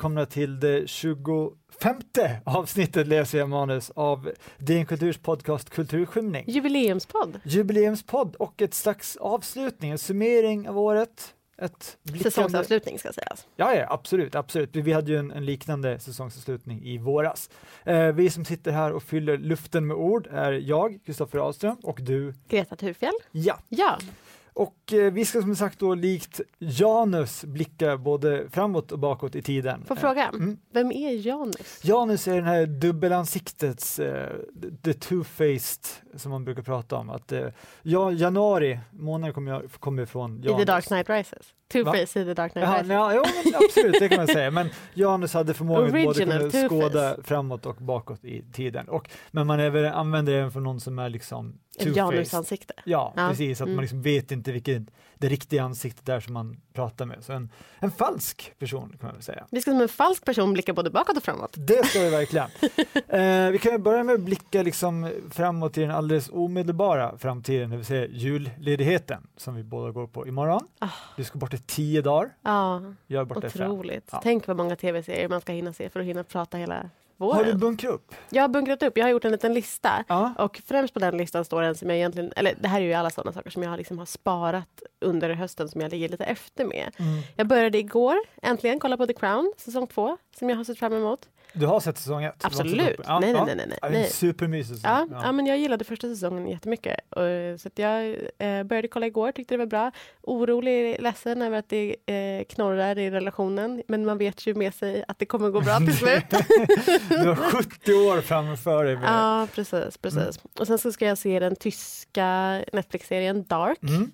välkomna till det 25 avsnittet läser jag manus av DN Kulturs podcast Kulturskymning. Jubileumspodd. Jubileumspodd och ett slags avslutning, en summering av året. Ett blickande- Säsongsavslutning ska sägas. Ja, ja, absolut, absolut. Vi hade ju en, en liknande säsongsavslutning i våras. Eh, vi som sitter här och fyller luften med ord är jag, Kristoffer Ahlström, och du, Greta Thurfjell. ja. Ja, Och eh, vi ska som sagt då likt Janus blicka både framåt och bakåt i tiden. får Eh, fråga. mm. Vem är Janus? Janus är den här dubbelansiktets, eh, the two-faced som man brukar prata om. Att, eh, ja, januari månad kommer jag kommer ifrån I Janus. The Dark Knight Rises. Two-Face i The Dark Knight Jaha, ja, men absolut, det kan man säga. Men Janus hade förmågan att både kunna Two-Face. skåda framåt och bakåt i tiden. Och, men man även använder den för någon som är liksom Ett two-faced. Janus-ansikte. Ja, Ja, precis, att mm. man liksom vet inte vilket det riktiga ansiktet är som man pratar med. Så en, en falsk person kan man väl säga. Vi ska som en falsk person blicka både bakåt och framåt. Det ska vi verkligen. eh, vi kan börja med att blicka liksom framåt i den alldeles omedelbara framtiden, det vill säga julledigheten som vi båda går på imorgon. Ah. Du ska bort i tio dagar, Ja, jag är borta otroligt. Ja. Tänk vad många tv-serier man ska hinna se för att hinna prata hela Har du våren. bunkrat upp? Jag har bunkrat upp, jag har gjort en liten lista. Ja. Och främst på den listan står en som jag egentligen, eller det här är ju alla sådana saker som jag liksom har sparat under hösten som jag ligger lite efter med. Mm. Jag började igår äntligen kolla på The Crown, säsong två, som jag har sett fram emot. Du har sett säsong ett? Har Absolut. Ja, nej, nej, ja. nej, nej, nej. Ja, det är en nej. supermysig säsong. Ja, ja. men jag gillade första säsongen jättemycket. Och, så att jag eh, började kolla igår, tyckte det var bra. Orolig, ledsen över att det eh, knorrar i relationen. Men man vet ju med sig att det kommer gå bra till slut. Du har 70 år framför dig. ja, precis. precis. Och sen så ska jag se den tyska Netflix-serien Dark. Mm.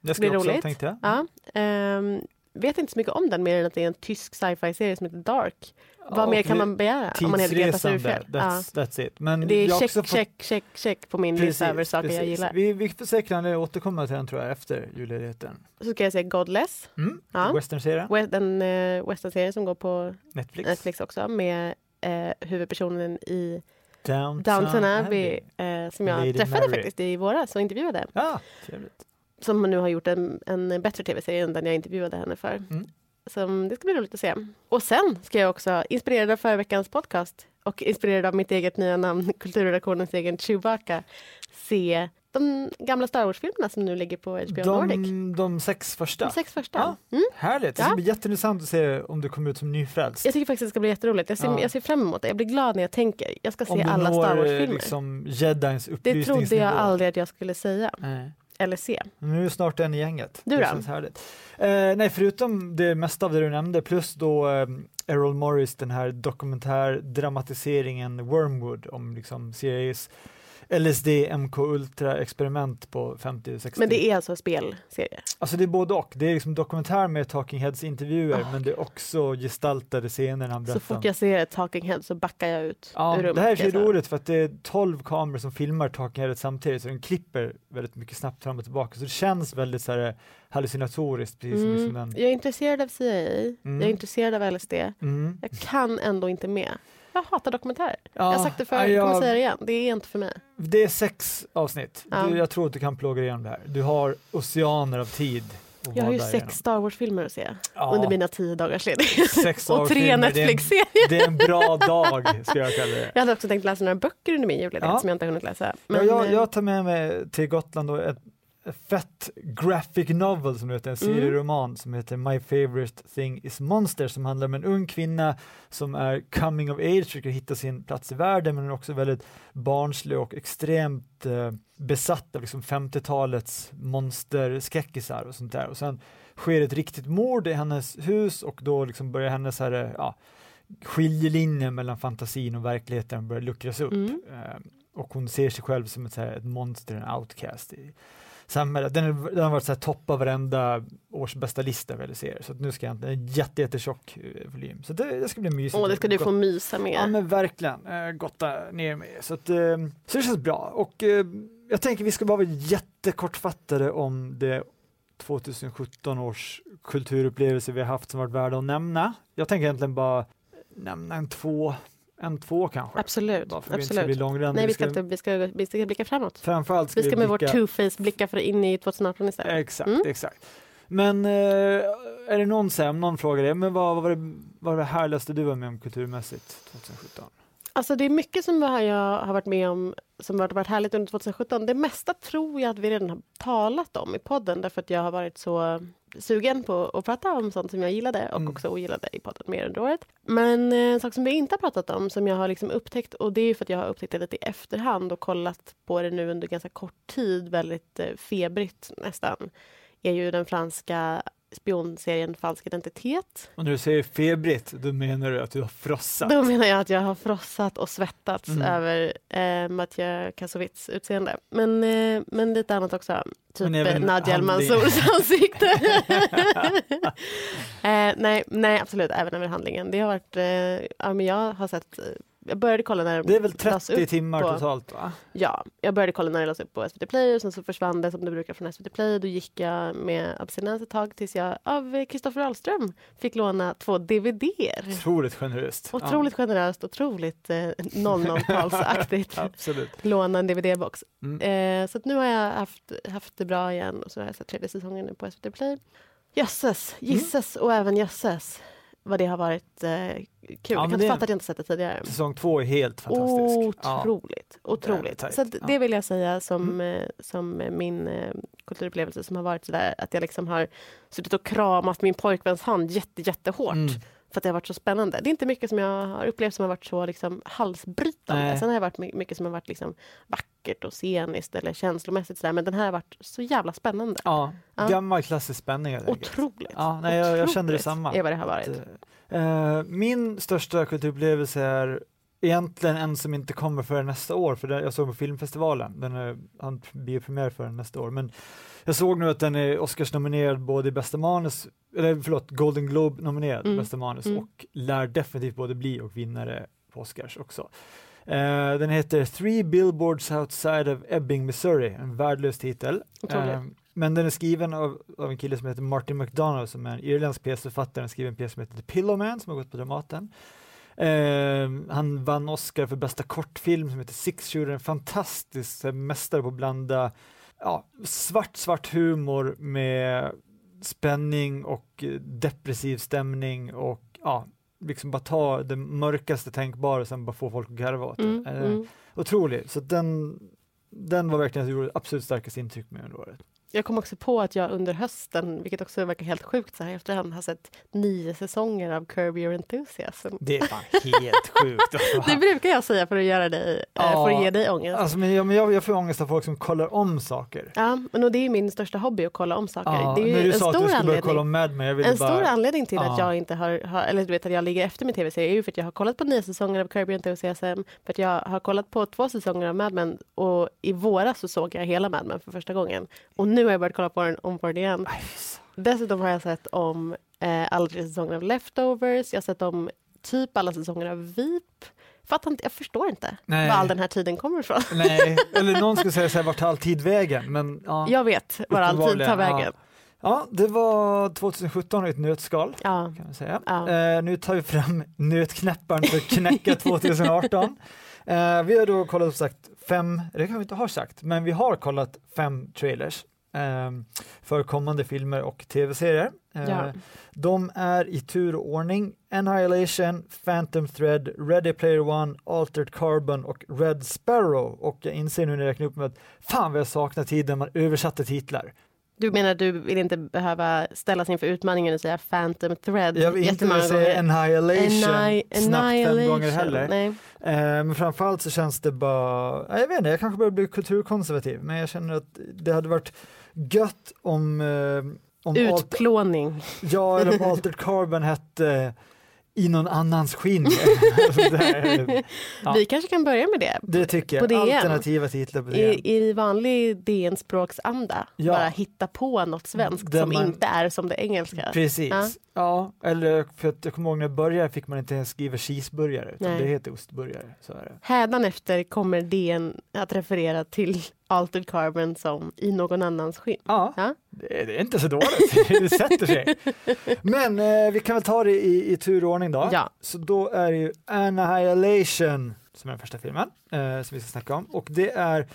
Det ska blir också, roligt. tänkte jag. Ja, ehm, vet inte så mycket om den mer än att det är en tysk sci-fi-serie som heter Dark. Vad mer kan man begära om man Tidsresande, that's, that's it. Men Det är jag check, fått- check, check, check på min lista över saker jag precis. gillar. Vi, vi får säkert anledning att återkomma till den tror jag efter julledigheten. Så ska jag se Godless, Mm. Ja. Western-serien, We- den uh, western-serien som går på Netflix. Netflix också med eh, huvudpersonen i Downton, Downton Abbey eh, som jag Lady träffade Mary. faktiskt i våras och intervjuade. Ja, trevligt. Som nu har gjort en, en bättre tv-serie än den jag intervjuade henne för. Mm. Som det ska bli roligt att se. Och sen ska jag också, inspirerad av förra veckans podcast och inspirerad av mitt eget nya namn, kulturredaktionens egen Chewbacca, se de gamla Star Wars-filmerna som nu ligger på HBO Nordic. De, de sex första. De sex första. Ja. Mm. Härligt, det Ja. ska bli jätteintressant att se om du kommer ut som nyfrälst. Jag tycker faktiskt det ska bli jätteroligt. Jag ser, Ja. jag ser fram emot det. Jag blir glad när jag tänker. Jag ska se alla Star Wars-filmer. liksom jedins det trodde jag aldrig att jag skulle säga. Nej. Men Nu är snart en i gänget. Du det då? känns härligt. Eh, nej, förutom det mesta av det du nämnde, plus då eh, Errol Morris, den här dokumentärdramatiseringen Wormwood om liksom CIAs LSD, MK Ultra-experiment på 50 och 60 Men det är alltså spelserie. Alltså det är både och. Det är liksom dokumentär med Talking Heads intervjuer, Ah, men det är också gestaltade scener Så fort jag ser ett Talking Head så backar jag ut Ja, ur rummet. det här är så roligt för att det är 12 kameror som filmar Talking Heads samtidigt, så den klipper väldigt mycket snabbt fram och tillbaka. Så det känns väldigt så här hallucinatoriskt, precis som liksom Mm. en... Jag är intresserad av CIA, Mm. jag är intresserad av LSD. Mm. Jag kan ändå inte med. Jag hatar dokumentärer. Ja, jag har sagt det förr, ja, jag kommer säga det igen. Det är inte för mig. Det är sex avsnitt. Ja. Du, jag tror att du kan plåga igenom det här. Du har oceaner av tid. Jag har ju sex igenom. Star Wars-filmer att se Ja, under mina tio dagars ledighet. sex Och tre avsnitt, det är en- Netflix-serier. Det är en bra dag, ska jag kalla det. Jag hade också tänkt läsa några böcker under min julledighet som jag inte hunnit läsa. Men, jag, eh, jag tar med mig till Gotland ett fett graphic novel som heter en Mm. serieroman som heter My favorite thing is monster som handlar om en ung kvinna som är coming of age, försöker hitta sin plats i världen men är också väldigt barnslig och extremt eh, besatt av liksom 50-talets monsterskräckisar och sånt där. Och sen sker ett riktigt mord i hennes hus och då liksom börjar hennes här, eh, ja, skiljelinjen mellan fantasin och verkligheten börjar luckras upp. Mm. Eh, och hon ser sig själv som ett, så här, ett monster, en outcast i samhället. Den, är, den har varit så här, topp av varenda års bästa lista vad jag ser. Så att nu ska jag inte, en jätte, jättetjock eh, volym. Så det, det ska bli mysigt. Åh, det ska du få mysa med. Ja men verkligen, eh, gotta ner mig. Så, att, eh, så det känns bra. Och eh, jag tänker vi ska bara vara jättekortfattade om det 2017 års kulturupplevelse vi har haft som varit värda att nämna. Jag tänker egentligen bara nämna en två, en två kanske. Absolut. Bara för att vi inte ska bli absolut. långrandiga. Nej, vi ska, inte, vi, ska, vi ska blicka framåt. Framförallt ska Vi ska med vår blicka- two-face blicka för in i 2018 istället. Exakt, Mm. exakt. Men eh, är det någon, om någon frågar dig, men vad, vad, var det, vad var det härligaste du var med om kulturmässigt 2017? Alltså det är mycket som jag har varit med om som har varit härligt under 2017. Det mesta tror jag att vi redan har talat om i podden därför att jag har varit så sugen på att prata om sånt som jag gillade och Mm. också ogillade i podden mer under året. Men eh, en sak som vi inte har pratat om som jag har liksom upptäckt och det är för att jag har upptäckt det lite i efterhand och kollat på det nu under ganska kort tid, väldigt eh, febrigt nästan, är ju den franska spionserien Falsk identitet. Och när du säger febrigt, då menar du att du har frossat? Då menar jag att jag har frossat och svettats Mm. över eh, Mathieu Kassovitz utseende. Men, eh, men lite annat också. Typ Nadia El. Mansours ansikte. eh, nej, nej, absolut, även över handlingen. Det har varit, eh, ja, men jag har sett, eh, jag började kolla när Det är väl lades 30 upp timmar på- totalt va? Ja, jag började kolla när det lades upp på SVT Play och sen så försvann det som det brukar från SVT Play. Då gick jag med abstinens ett tag tills jag av Kristoffer Ahlström fick låna två DVDer. Otroligt generöst. Otroligt generöst, otroligt eh, 00-talsaktigt. Ja, absolut. Låna en DVD-box. Mm. Eh, så nu har jag haft, haft det bra igen och så har jag sett tredje säsongen nu på SVT Play. Jösses, Mm. gisses och även jösses vad det har varit eh, kul. jag kan inte det- fatta att jag inte sett det tidigare. Säsong två är helt fantastisk. Ja. Otroligt, otroligt. tajt. Så Ja. det vill jag säga som, Mm. eh, som min eh, kulturupplevelse som har varit sådär att jag liksom har suttit och kramat min pojkväns hand jätte, jättehårt. Mm. För att det har varit så spännande. Det är inte mycket som jag har upplevt som har varit så liksom, halsbrytande. Nej. Sen har det varit my- mycket som har varit liksom, vackert och sceniskt eller känslomässigt. Sådär. Men den här har varit så jävla spännande. Ja, Ja. gammal klassisk spänning. Otroligt. Ja, nej, jag, jag Otroligt detsamma. är vad det har varit. Eh, min största kulturupplevelse är egentligen en som inte kommer förrän nästa år, för jag såg på filmfestivalen, den är, han biopremiär förrän nästa år, men jag såg nu att den är Oscars-nominerad både i bästa manus, eller förlåt, Golden Globe-nominerad Mm. bästa manus Mm. och lär definitivt både bli och vinnare på Oscars också. Eh, den heter Three Billboards Outside of Ebbing, Missouri, en värdelös titel. Eh, men den är skriven av, av en kille som heter Martin McDonough som är en irländsk pjäsförfattare. Han skriver en pjäs som heter The Pillowman som har gått på Dramaten. Eh, han vann Oscar för bästa kortfilm som heter Six Shooter, en fantastisk mästare på att blanda ja, svart, svart humor med spänning och eh, depressiv stämning och ja, liksom bara ta det mörkaste tänkbara och sen bara få folk att garva åt det. Mm, Eh, mm. Otrolig, så den, den var verkligen absolut starkaste intryck med under året. Jag kom också på att jag under hösten, vilket också verkar helt sjukt så här efterhand, har sett nio säsonger av Curb Your Enthusiasm. Det är fan helt sjukt. Det brukar jag säga för att göra dig, eh, Ja. för att ge dig ångest. Alltså, men jag, men jag, jag får ångest av folk som kollar om saker. Ja, men och det är min största hobby att kolla om saker. Ja, det är när du en sa att stor du skulle börja kolla om Mad Men, En bara... stor anledning till Ja. att jag inte har, har, eller du vet att jag ligger efter med tv-serier är ju för att jag har kollat på nio säsonger av Curb Your Enthusiasm, för att jag har kollat på två säsonger av Mad Men och i våras så såg jag hela Mad Men för första gången. Och nu har jag börjat kolla på den om den igen. Dessutom har jag sett om eh, alla tre säsonger av Leftovers, jag har sett om typ alla säsonger av VIP. Fattar inte, jag förstår inte Nej. var all den här tiden kommer ifrån. Nej, eller någon skulle säga så här, vart tar all tid vägen? Men ja, Jag vet var all tid tar vägen. ja, det var 2017 i ett nötskal. Ja. Kan man säga. Ja. Eh, nu tar vi fram nötknäpparen för att knäcka 2018. Eh, vi har då kollat som sagt fem, det kan vi inte ha sagt, men vi har kollat fem trailers eh, för kommande filmer och tv-serier. Eh, Ja. De är i tur och ordning Annihilation, Phantom Thread, Ready Player One, Altered Carbon och Red Sparrow. Och jag inser nu när jag räknar upp med att fan vad jag saknar tiden man översatte titlar. Du menar du vill inte behöva ställas inför utmaningen och säga Phantom Thread Jag vill inte jättemånga säga? Annihilation Anni- snabbt fem gånger heller. Nej. Eh, men framförallt så känns det bara, ja, jag vet inte, jag kanske börjar bli kulturkonservativ, men jag känner att det hade varit gött om, eh, om Alt- Utplåning. ja, eller om Altered Carbon hette i någon annans skinn. Ja. Vi kanske kan börja med det. det tycker På jag, DN. alternativa titlar på det. I, I vanlig DN-språksanda. Ja. Bara hitta på något svenskt Där som man- inte är som det engelska. Precis. Ja. Ja. eller för att jag kommer ihåg när jag började fick man inte ens skriva cheeseburgare, utan Nej. det heter ostburgare. Så är det. Hädanefter kommer DN att referera till Altered Carbon som i någon annans skinn. Ja, Ja. Det, det är inte så dåligt, det sätter sig. Men eh, vi kan väl ta det i, i tur och ordning då. Ja. Så då är det ju Annihilation som är den första filmen eh, som vi ska snacka om och det är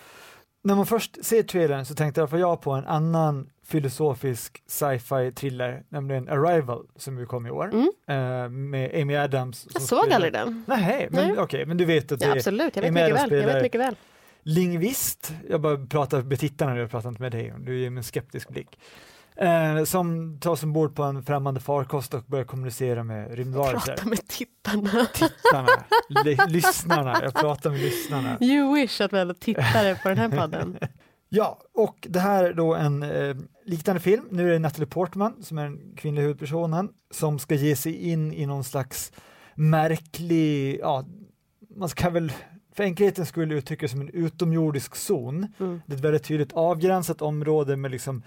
när man först ser trailern så tänkte i alla fall jag på en annan filosofisk sci-fi thriller, nämligen Arrival som ju kom i år Mm. eh, med Amy Adams. Jag såg spelar- aldrig den. Nej, men Nej. okej, men du vet att det Ja, absolut, jag vet Amy mycket Adams väl. Jag vet mycket väl. Lingvist, jag bara pratar med tittarna, jag pratar inte med dig, du ger mig en skeptisk blick. Eh, som tas ombord på en främmande farkost och börjar kommunicera med rymdvarelser. Prata med tittarna. Tittarna, lyssnarna, jag pratar med lyssnarna. You wish att vi hade tittare på den här podden. Ja, och det här är då en eh, liknande film. Nu är det Natalie Portman som är den kvinnliga huvudpersonen som ska ge sig in i någon slags märklig, ja, man ska väl för enkelhetens skull uttrycka som en utomjordisk zon. Mm. Det är ett väldigt tydligt avgränsat område med liksom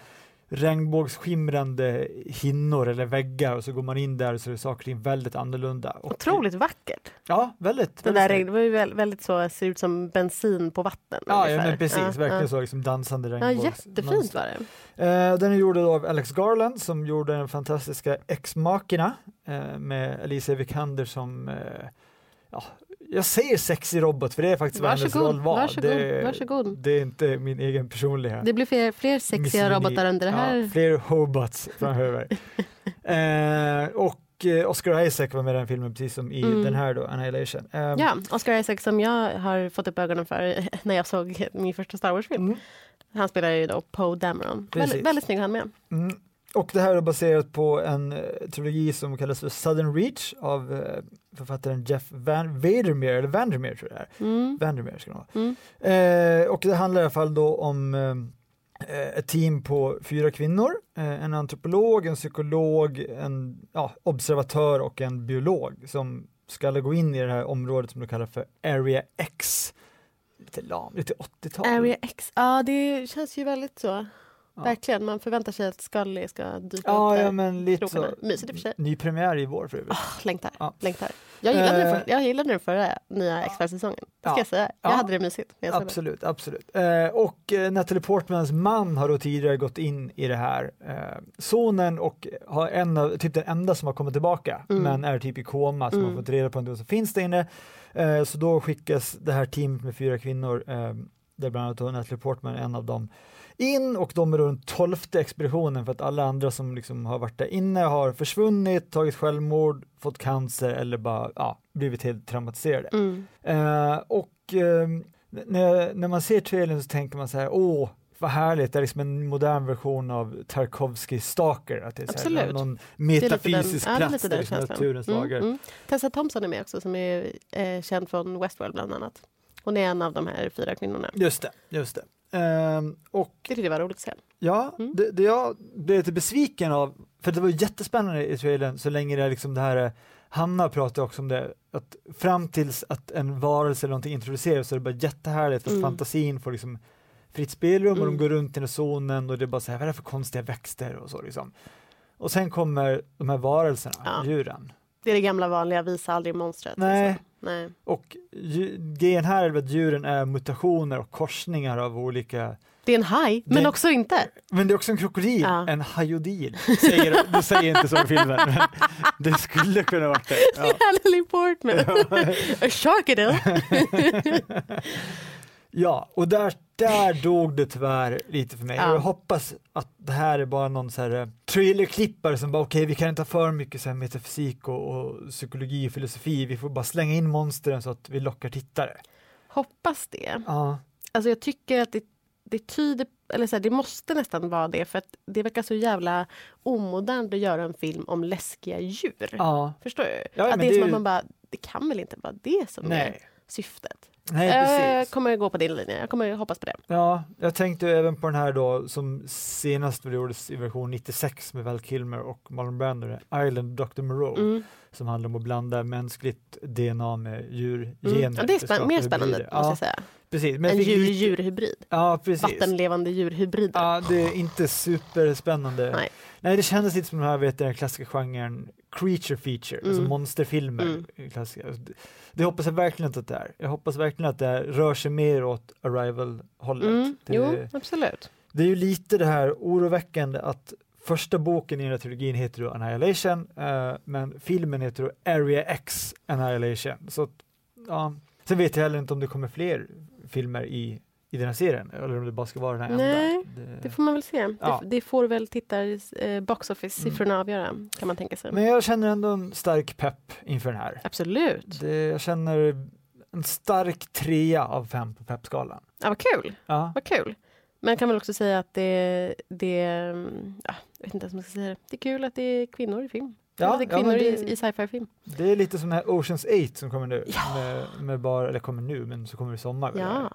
regnbågsskimrande hinnor eller väggar och så går man in där så är saker och ting väldigt annorlunda. Och, Otroligt vackert. Ja, väldigt. Det där regn, var ju väldigt, så, ser ut som bensin på vatten. Ja, ja men precis, Ja, verkligen ja. så liksom dansande Ja, regnbågs. jättefint var det. Eh, den är gjord av Alex Garland som gjorde den fantastiska Ex-Machina eh, med Alicia Vikander som, eh, ja, jag säger sexig robot för det är faktiskt vad hennes Varsågod, roll var. varsågod, det, varsågod. det är inte min egen personliga Det blir fler, fler sexiga misogyni. robotar under det här. Ja, fler hobots framöver. eh, och eh, Oscar Isaac var med i den filmen precis som i Mm. den här då, Annihilation. Eh, Ja, Oscar Isaac som jag har fått upp ögonen för när jag såg min första Star Wars-film. mm, Han spelar ju då Poe Dameron. Väldigt, väldigt snygg han med. mm. Och det här är baserat på en eh, trilogi som kallas för Southern Reach av eh, författaren Jeff Van Vandermeer, eller Vandermeer tror jag det är. Mm. Vandermeer ska det vara. Mm. Eh, och det handlar i alla fall då om eh, ett team på fyra kvinnor, eh, en antropolog, en psykolog, en ja, observatör och en biolog som ska gå in i det här området som de kallar för Area X. Lite lam, lite 80-tal. Area X, ja det känns ju väldigt så. Ja. Verkligen, man förväntar sig att Scully ska dyka Ja, upp där. ja men lite så. Mysigt i och för sig. Ny premiär i vår för övrigt. Ah, längtar, Ja. längtar. Jag gillade, den Eh, för, jag gillade den förra nya X-Files-säsongen. Det ska Ja. jag säga. Jag Ja. hade det mysigt såg den. Absolut, absolut. Eh, och eh, Natalie Portmans man har då tidigare gått in i det här eh, zonen och har en av, typ den enda som har kommit tillbaka, Mm. men är typ i koma som Mm. har fått reda på vad som finns där inne. Eh, så då skickas det här teamet med fyra kvinnor, eh, där bland annat Natalie Portman är en av dem, in och de är då den tolfte expeditionen för att alla andra som liksom har varit där inne har försvunnit, tagit självmord, fått cancer eller bara ja, blivit helt traumatiserade. Mm. Eh, och eh, när, när man ser trailern så tänker man så här, åh, vad härligt, det är liksom en modern version av Tarkovsky Stalker, att det är så här, Absolut. någon metafysisk den- ja, plats lite där naturens lagar. Mm, mm. Tessa Thompson är med också som är eh, känd från Westworld bland annat. Hon är en av de här fyra kvinnorna. Just det, just det. Ehm, och Det tyckte jag var roligt att se. ja, Mm. det, det jag blev lite besviken av, för det var jättespännande i trailern så länge det är liksom det här eh, Hanna pratade också om det, att fram tills att en varelse eller någonting introduceras så är det bara jättehärligt att Mm. fantasin får liksom fritt spelrum och de Mm. går runt i den zonen och det är bara så här, vad är det för konstiga växter och så liksom. Och sen kommer de här varelserna, Ja. djuren. Det är det gamla vanliga, visa aldrig monstret. Nej. liksom. Nej. Och grejen här är att djuren är mutationer och korsningar av olika Det är en haj, men också inte. Men det är också en krokodil, Ja. en hajodil. Säger, du säger inte så i filmen, men det skulle kunna varit det. Ja. Natalie Portman. A sharkadile. ja, och där, där dog det tyvärr lite för mig. Ja. Jag hoppas att det här är bara någon så här eh, som bara okej, vi kan inte ha för mycket så här metafysik och, och psykologi och filosofi, vi får bara slänga in monstren så att vi lockar tittare. Hoppas det. Ja, Alltså jag tycker att det, det tyder, eller så här, det måste nästan vara det för att det verkar så jävla omodernt att göra en film om läskiga djur. ja. Förstår du? Ja, att det är som är att man bara, det kan väl inte vara det som är nej, syftet? Nej jag precis. kommer gå på din linje, jag kommer hoppas på det. Ja, jag tänkte även på den här då som senast gjordes i version 96 med Val Kilmer och Marlon Brando, Island Dr. Moreau, Mm. som handlar om att blanda mänskligt DNA med djurgener. Mm. Ja, det är skapa mer spännande hybrider. måste Ja, jag säga. precis. Men En jag djur-djurhybrid. Ja, precis. Vattenlevande djurhybrider. Ja, det är inte superspännande. Nej. Nej, det kändes lite som den här, vet den klassiska genren creature feature, alltså Mm. monsterfilmer. Mm. Klassiska. Det, hoppas jag verkligen inte att det är. Jag hoppas verkligen att det här rör sig mer åt Arrival-hållet. Mm. Det, Jo, absolut. det är ju lite det här oroväckande att första boken i den här trilogin heter då Annihilation, eh, men filmen heter då Area X Annihilation. Så att, ja. Sen vet jag heller inte om det kommer fler filmer i, i den här serien, eller om det bara ska vara den här Nej, enda. Det... Det får man väl se. Ja. Det, det får väl tittar eh, box office-siffrorna avgöra, kan man tänka sig. Men jag känner ändå en stark pepp inför den här. Absolut. Det, jag känner en stark trea av fem på peppskalan. Ja, vad kul. Ja. Vad kul. Men jag kan väl också säga att det, det mm, ja, jag vet inte ens om jag ska säga det. Det är kul att det är kvinnor i film. Ja, är kvinnor i, det- i sci-fi-film. Det är lite som den här Oceans 8 som kommer nu. Ja. Med, med bara, eller kommer nu, men så kommer det i sommar. Ja,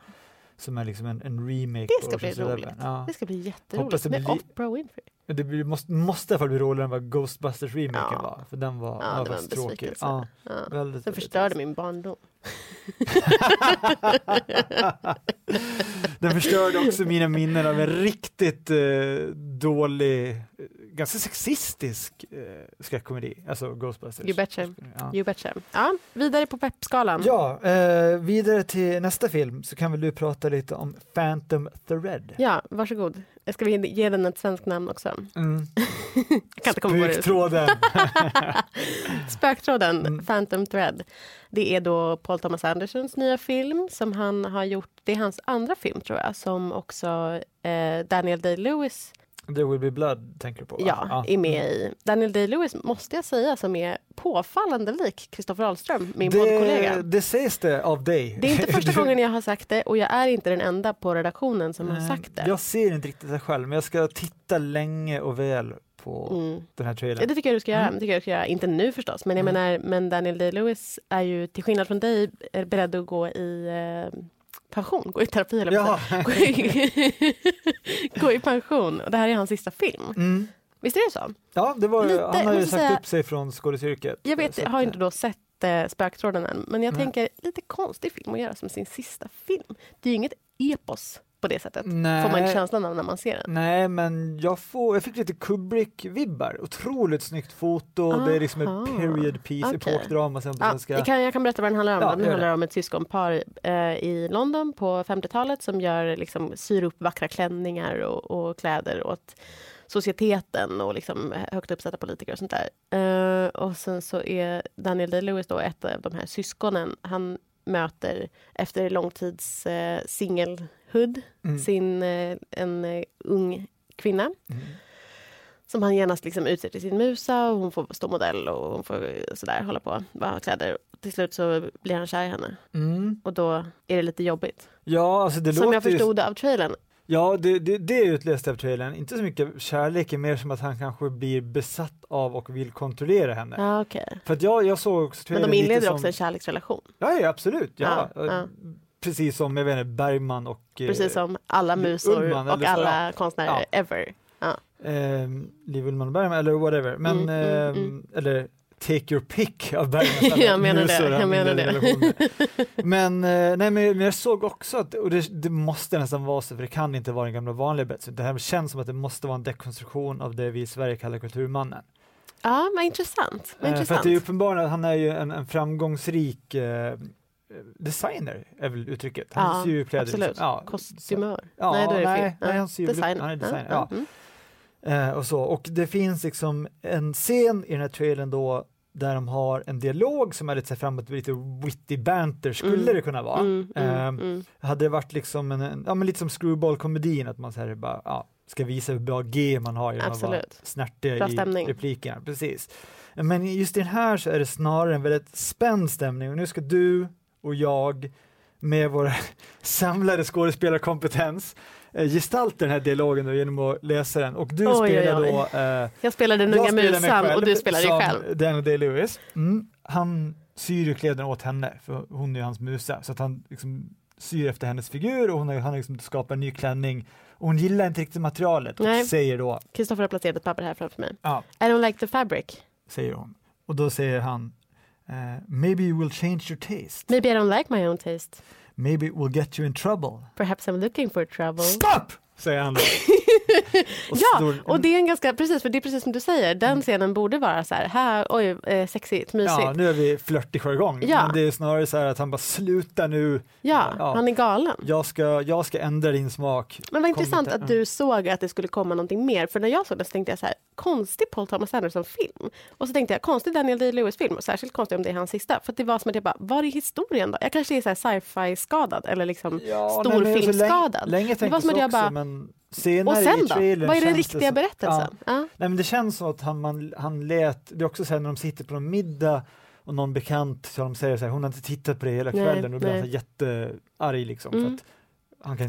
Som är liksom en, en remake Det ska bli roligt. Ja. det ska bli jätteroligt. det Med blir li- Oprah Winfrey. Det blir, måste, måste i alla fall bli roligare än vad Ghostbusters-remaken Ja. var. För den var, Ja, det var en faktiskt tråkig. Ja, Ja. väldigt, Den väldigt förstörde trist. min barndom. Den förstörde också mina minnen av en riktigt eh, dålig, ganska sexistisk eh, skräckkomedi. Alltså Ghostbusters. You betcha. Ja. You betcha. Ja, vidare på peppskalan. Ja, eh, vidare till nästa film så kan väl du prata lite om Phantom Thread. Ja, varsågod. Ska vi ge den ett svenskt namn också? Mm. Jag kan inte komma. Spöktråden. Spöktråden, Mm. Phantom Thread. Det är då Paul Thomas Andersons nya film som han har gjort. Det är hans andra film tror jag som också eh, Daniel Day-Lewis There will be blood tänker du på? va? ja, är med i. Daniel Day-Lewis måste jag säga som är påfallande lik Kristoffer Ahlström, min poddkollega. det, det sägs det av dig. Det är inte första gången jag har sagt det och jag är inte den enda på redaktionen som har Nej, sagt det. Jag ser inte riktigt det själv, men jag ska titta länge och väl på Mm. den här trailern. det tycker jag du ska göra. Mm. Det tycker jag du ska göra. Inte nu förstås, men jag Mm. menar, men Daniel Day-Lewis är ju till skillnad från dig eh, beredd att gå i eh, pension, gå i terapi eller Ja. gå, i, gå i pension. Och det här är hans sista film. Mm. Visst är det så? Ja, det var, Lite, han har ju sagt säga- upp sig från skådisyrket. Jag vet, jag har inte då sett eh, Spöktråden än, men jag Nej. tänker lite konstig film att göra som sin sista film. Det är ju inget epos på det sättet, Nej. får man inte känslan av när man ser den. Nej, men jag, får, jag fick lite Kubrick-vibbar. Otroligt snyggt foto, det är liksom Aha. ett period piece, Okej. epokdrama sen på Ja, jag, kan, jag kan berätta vad den handlar om. Ja, den gör det. handlar om ett syskonpar eh, i London på 50-talet som gör, liksom, syr upp vackra klänningar och, och kläder åt societeten och liksom högt uppsatta politiker och sånt där. Eh, och sen så är Daniel Day-Lewis då ett av de här syskonen. Han möter efter lång tids eh, singelhood Mm. sin, eh, en eh, ung kvinna Mm. som han genast liksom utser till sin musa och hon får stå modell och hon får sådär hålla på ha kläder. Till slut så blir han kär i henne Mm. och då är det lite jobbigt. Ja, alltså det Som låter jag förstod det av trailern. Ju, ja, det, det, det är utläst av trailern. Inte så mycket kärlek, mer som att han kanske blir besatt av och vill kontrollera henne. Ja, okej. För att jag, jag såg också Men trailern de lite inleder som, också en kärleksrelation. Ja, ja absolut. Ja. Ja, ja. Precis som jag vet inte, Bergman och eh, Precis som alla musor Ullman och alla konstnärer Ja. ever. eh, Liv Ullmann och Bergman eller whatever. Men, Mm, eh, mm. eller take your pick av Bergmans alla Jag menar det, musor jag han menar det. Men, eh, nej, men, men jag såg också att, och det, det måste nästan vara så, för det kan inte vara den gamla vanliga Betsy. Det här känns som att det måste vara en dekonstruktion av det vi i Sverige kallar kulturmannen. Ja, vad intressant. Vad Eh, för intressant. att det är uppenbart att han är ju en, en framgångsrik eh, designer, är väl uttrycket. Han Ja, syr kläder. Absolut. liksom. Ja, Kostymör. Ja, nej, då är det nej, nej, han syr- designer. han är designer, ja. Mm. Eh, och, så. och det finns liksom en scen i den här trailern då där de har en dialog som är lite framåt, lite witty banter skulle Mm. det kunna vara. Mm, mm. Hade det varit liksom en, en ja men lite som screwball-komedin, att man så här bara, ja, ska visa hur bra G man har genom att vara Absolut. snärtig i stämning. replikerna. Precis. Men just i den här så är det snarare en väldigt spänd stämning och nu ska du och jag med vår samlade skådespelarkompetens eh, gestalta den här dialogen genom att läsa den och du Oj, oj, spelar oj. då eh, Jag spelar den unga musan och du spelar dig själv. Daniel Day-Lewis. Mm. Han syr ju kläderna åt henne, för hon är ju hans musa, så att han liksom syr efter hennes figur och hon har, han har liksom skapat en ny klänning och hon gillar inte riktigt materialet och Nej. säger då, Kristoffer har placerat ett papper här framför mig. ja, I don't like the fabric. säger hon. Och då säger han, eh, maybe you will change your taste. Maybe I don't like my own taste. Maybe it will get you in trouble. Perhaps I'm looking for trouble. Stop! Säger han då. och Ja, stor- och det är en ganska, precis, för det är precis som du säger, den scenen borde vara så här, här oj, eh, sexigt, mysigt. Ja, nu är vi flörtig jargong. Ja. Men det är snarare så här att han bara sluta nu. Ja, Ja. han är galen. Jag ska, jag ska ändra din smak. Men vad intressant inte- att du såg att det skulle komma någonting mer. För när jag såg det så tänkte jag så här, konstig Paul Thomas Anderson-film. Och så tänkte jag, konstig Daniel Day-Lewis-film. Och särskilt konstig om det är hans sista. För det var som att jag bara, var är historien då? Jag kanske är så här sci-fi-skadad eller liksom Ja, nej, men så länge- storfilmsskadad. Länge Det var som att jag också, bara- men senare Och sen i då? Vad är den riktiga som- berättelsen? Ja. Nej, men det känns som att han, man, han lät, det är också så här när de sitter på någon middag och någon bekant så de säger så här, hon har inte tittat på det hela Nej, kvällen och då blir han nej. jättearg liksom. Mm. För att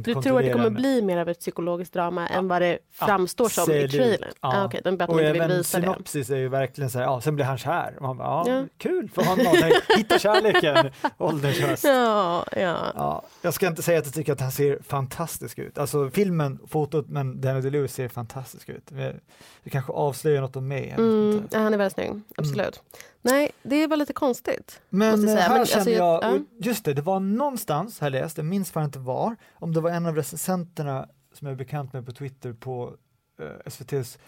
Du tror att det kommer bli mer av ett psykologiskt drama än vad det framstår som i trailern? Ja. Ah, Okej, de Och inte vill även visa det. synopsis är ju verkligen så här, ja, sen blir han kär. Och man bara, ja, Ja. kul för honom, hitta kärleken, ålderns Ja, ja. Ja, jag ska inte säga att jag tycker att han ser fantastisk ut. Alltså filmen, fotot, men Daniel DeLuise ser fantastisk ut. Vi, vi kanske avslöjar något om mig. Mm, ja, han är väldigt snygg, absolut. Nej, det var lite konstigt. Men här Men, kände alltså, jag, jag- och just det, det var någonstans, här läst, jag minns fan inte var, om det var en av recensenterna som jag är bekant med på Twitter på eh, SVTs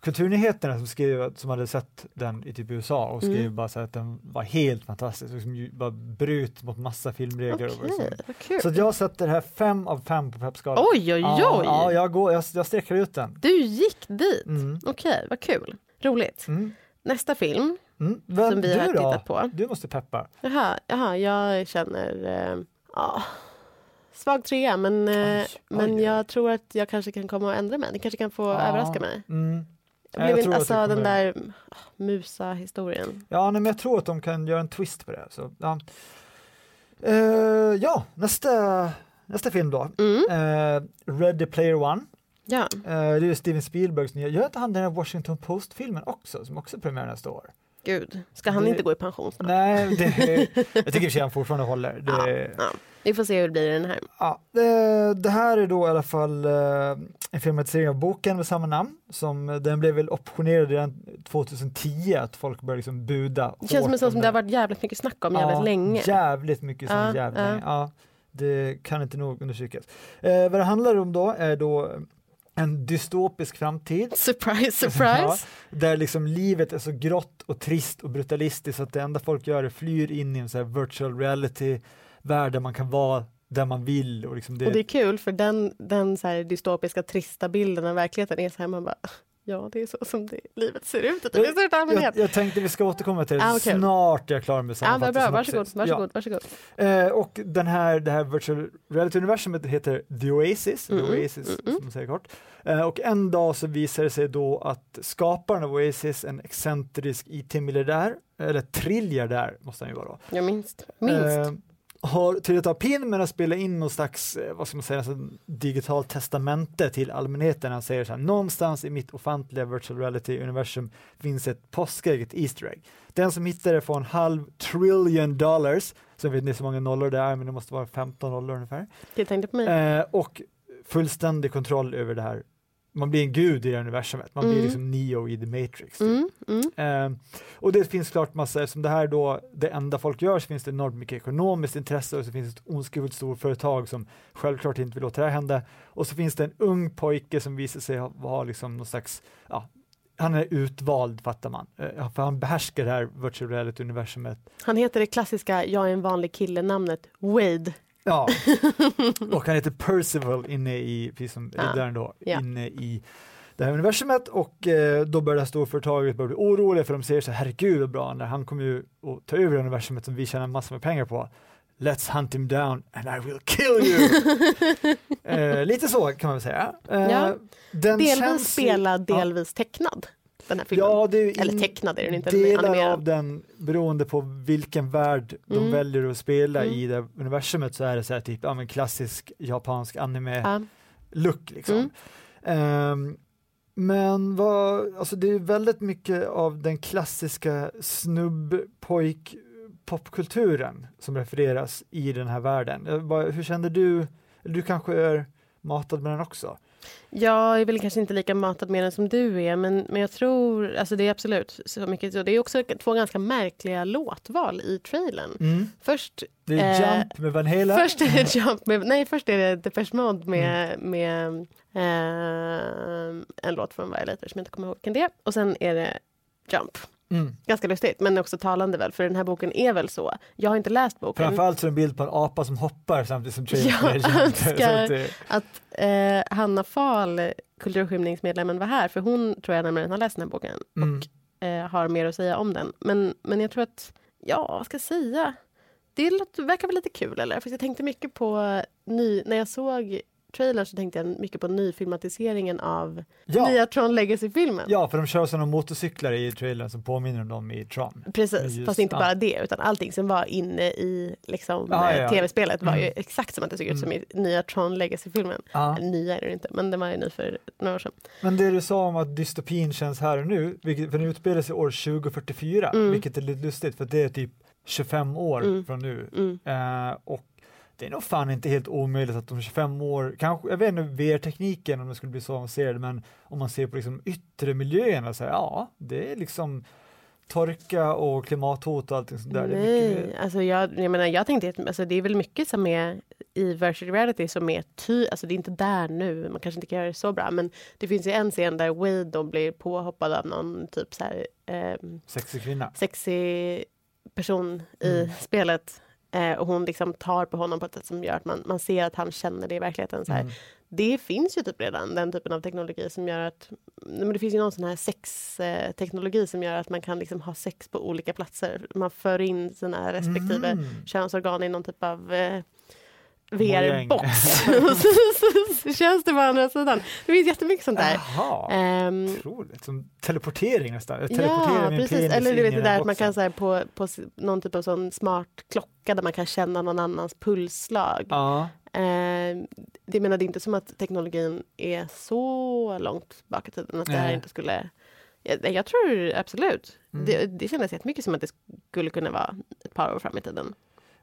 Kulturnyheterna som skrev som hade sett den i typ USA och skrev Mm. bara så att den var helt fantastisk, liksom, bara bröt mot massa filmregler. och Okej, så. Så jag sätter det här fem av fem på peppskalan. Oj, oj, oj! Ja, ja jag, går, jag, jag sträcker ut den. Du gick dit. Mm. Okej, vad kul. Roligt. Mm. Nästa film Mm. Vem, som vi du har då? tittat på. Du måste peppa. Jaha, jaha jag känner... Eh, ja, svag trea, men, eh, Oj, men oj. jag tror att jag kanske kan komma och ändra mig. Ni kanske kan få Ja. överraska mig. Mm. Jag Ja, blev jag inte, alltså den där ah, musa-historien. Ja, nej, men jag tror att de kan göra en twist på det. Så, ja. Eh, ja, nästa, nästa film då. Mm, Uh, Ready Player One. ja. Eh, det är Steven Spielbergs nya, gör inte han den här Washington Post-filmen också, som också premiär nästa år? Gud, ska han Det- inte gå i pension snart? Nej, det, jag tycker i och för sig han fortfarande håller. Det, Ja. Vi får se hur det blir i den här. Ja, det, här är då i alla fall eh, en filmatisering av boken med samma namn. Som, eh, den blev väl optionerad redan 2010, att folk började liksom buda. Det känns som en sån som det har varit jävligt mycket snack om jävligt ja, länge. Jävligt mycket sånt, Ja, jävligt ja. länge. Ja, det kan inte nog understrykas. Eh, vad det handlar om då är då en dystopisk framtid Surprise, surprise! där liksom livet är så grått och trist och brutalistiskt att det enda folk gör är flyr in i en så här virtual reality värld där man kan vara där man vill. Och liksom det, Och det är kul för den, den så dystopiska trista bilden av verkligheten är så här man bara Ja, det är så som det, livet ser ut största jag, allmänhet. jag tänkte vi ska återkomma till det Ah, okej. snart är jag klar med Ja, vad bra, sammanfattningen. varsågod, varsågod, varsågod. Eh, och den här, det här virtual reality-universumet heter The Oasis, Mm, The Oasis mm, mm. som man säger kort. Eh, och en dag så visar det sig då att skaparen av Oasis, en excentrisk IT-miljardär, eller triljardär måste han ju vara då, Ja, minst. minst. eh, har till att ta pin med att spela in någon slags, eh, vad ska man säga, alltså, digitalt testamente till allmänheten. Han säger så här, någonstans i mitt ofantliga virtual reality-universum finns ett påskägg, ett Easter egg. Den som hittar det får en halv trillion dollars, så vet inte så många nollor det är, men det måste vara 15 nollor ungefär. Jag tänkte på mig. Eh, och fullständig kontroll över det här. Man blir en gud i det universumet, man blir Mm. liksom Neo i The Matrix. typ. Mm, mm. Eh, och det finns klart massa, som det här då, det enda folk gör så finns det enormt mycket ekonomiskt intresse och så finns det ett ondskefullt storföretag som självklart inte vill låta det här hända. Och så finns det en ung pojke som visar sig ha, ha liksom någon slags, ja, han är utvald fattar man, eh, för han behärskar det här virtual reality-universumet. Han heter det klassiska Jag är en vanlig kille-namnet Wade. Ja, och han heter Percival inne i, precis som Ja. riddaren då, Ja. inne i det här universumet och eh, då börjar storföretaget börja bli oroliga för de ser så här, herregud vad bra, när han kommer ju att ta över universumet som vi tjänar massor med pengar på. Let's hunt him down and I will kill you! eh, lite så kan man väl säga. Eh, Ja. den Delvis spelad, ja. delvis tecknad. Den här filmen. Ja, Eller tecknad är den inte, delar animerad. av den beroende på vilken värld de Mm. väljer att spela Mm. i det universumet så är det så här typ, ja men klassisk japansk anime Ja. liksom. Ehm, men vad, alltså det är väldigt mycket av den klassiska snubbpojk popkulturen som refereras i den här världen. Eh, Hur kände du, du kanske är matad med den också? Jag är väl kanske inte lika matad med den som du är, men, men jag tror, alltså det är absolut så mycket. Så det är också två ganska märkliga låtval i trailern. Mm. Först, Det är Eh, Jump med Van Halen. först är det Jump med, nej först är det Depeche Mode med, Mm. med eh, en låt från Violator som jag inte kommer ihåg vilken det är. Och sen är det Jump. Mm. Ganska lustigt, men också talande väl, för den här boken är väl så. Jag har inte läst boken. Framförallt så är det en bild på en apa som hoppar samtidigt som trailern Jag önskar- att det- att eh, Hanna Fahl, kulturskymningsmedlemmen, var här, för hon tror jag nämligen har läst den här boken Mm. eh, har mer att säga om den. Men, men jag tror att, ja, vad ska jag säga? Det verkar väl lite kul, eller? För jag tänkte mycket på, ny, när jag såg trailern så tänkte jag mycket på nyfilmatiseringen av Ja. nya Tron Legacy-filmen. ja, för de kör sådana motorcyklar i trailern som påminner om dem i Tron. Precis, Just, fast inte bara det, utan allting som var inne i liksom, Ja, eh, ja, ja. tv-spelet var ju Mm. exakt som att det såg ut som i nya Tron Legacy-filmen. Eller Nya är det inte, men den var ju ny för några år sedan. Men det du sa om att dystopin känns här och nu, vilket, för den utspelar sig år 2044, Mm. vilket är lite lustigt för det är typ 25 år Mm. från nu. Mm. Eh, och det är nog fan inte helt omöjligt att om 25 år, kanske, jag vet inte VR-tekniken om det skulle bli så avancerad, men om man ser på liksom yttre miljöerna så här, ja, det är liksom torka och klimathot och allting sånt där. Är mycket, Nej, alltså jag, jag menar, jag tänkte att alltså det är väl mycket som är i virtual reality som är ty, alltså det är inte där nu, man kanske inte kan göra det så bra, men det finns ju en scen där Wade då blir påhoppad av någon typ så här eh, sexig kvinna. sexig person i Mm. spelet eh, och hon liksom tar på honom på ett sätt som gör att man, man ser att han känner det i verkligheten. Så. Mm. Det finns ju typ redan den typen av teknologi som gör att men det finns ju någon sån här sexteknologi som gör att man kan liksom ha sex på olika platser. Man för in sina respektive Mm. könsorgan i någon typ av eh. VR-box. Så, känns det på andra sidan. Det finns jättemycket sånt där. Jaha, Ehm, otroligt. Som teleportering nästan. Jag teleporterar ja, precis. Eller du vet det där att man kan så här, på, på någon typ av sån smart klocka där man kan känna någon annans pulsslag. Ja, Ehm, det menar det är inte som att teknologin är så långt bak i tiden att det här Nej. inte skulle... Jag, jag tror absolut. Mm. Det, det kändes jättemycket som att det skulle kunna vara ett par år fram i tiden.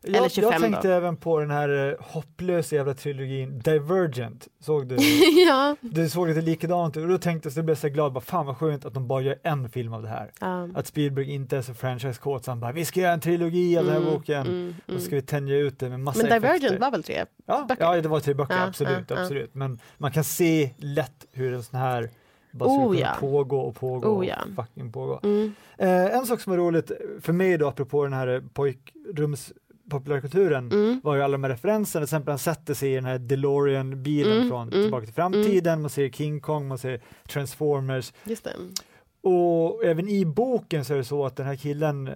Jag, Eller 25 jag tänkte då. även på den här eh, hopplösa jävla trilogin Divergent. Såg du? ja. du såg lite likadant ut och då tänkte jag så blev jag så glad, bara, fan vad skönt att de bara gör en film av det här. ja. Att Spielberg inte är så franchise-kåt så han bara, vi ska göra en trilogi av den här Mm, boken. mm, Och mm. så ska vi tänja ut det med massa Men Divergent effekter. var väl tre? ja, böcker? ja, det var tre böcker, Ja, absolut, ja. absolut. Men man kan se lätt hur en sån här bara Oh, skulle kunna ja. pågå och pågå Oh, ja. och fucking pågå. Mm. Eh, en sak som var roligt för mig då, apropå den här pojkrums populärkulturen, Mm. var ju alla de här referenserna, till exempel han sätter sig i den här DeLorean-bilen Mm, från mm, Tillbaka till framtiden, man ser King Kong, man ser Transformers Just det. och även i boken så är det så att den här killen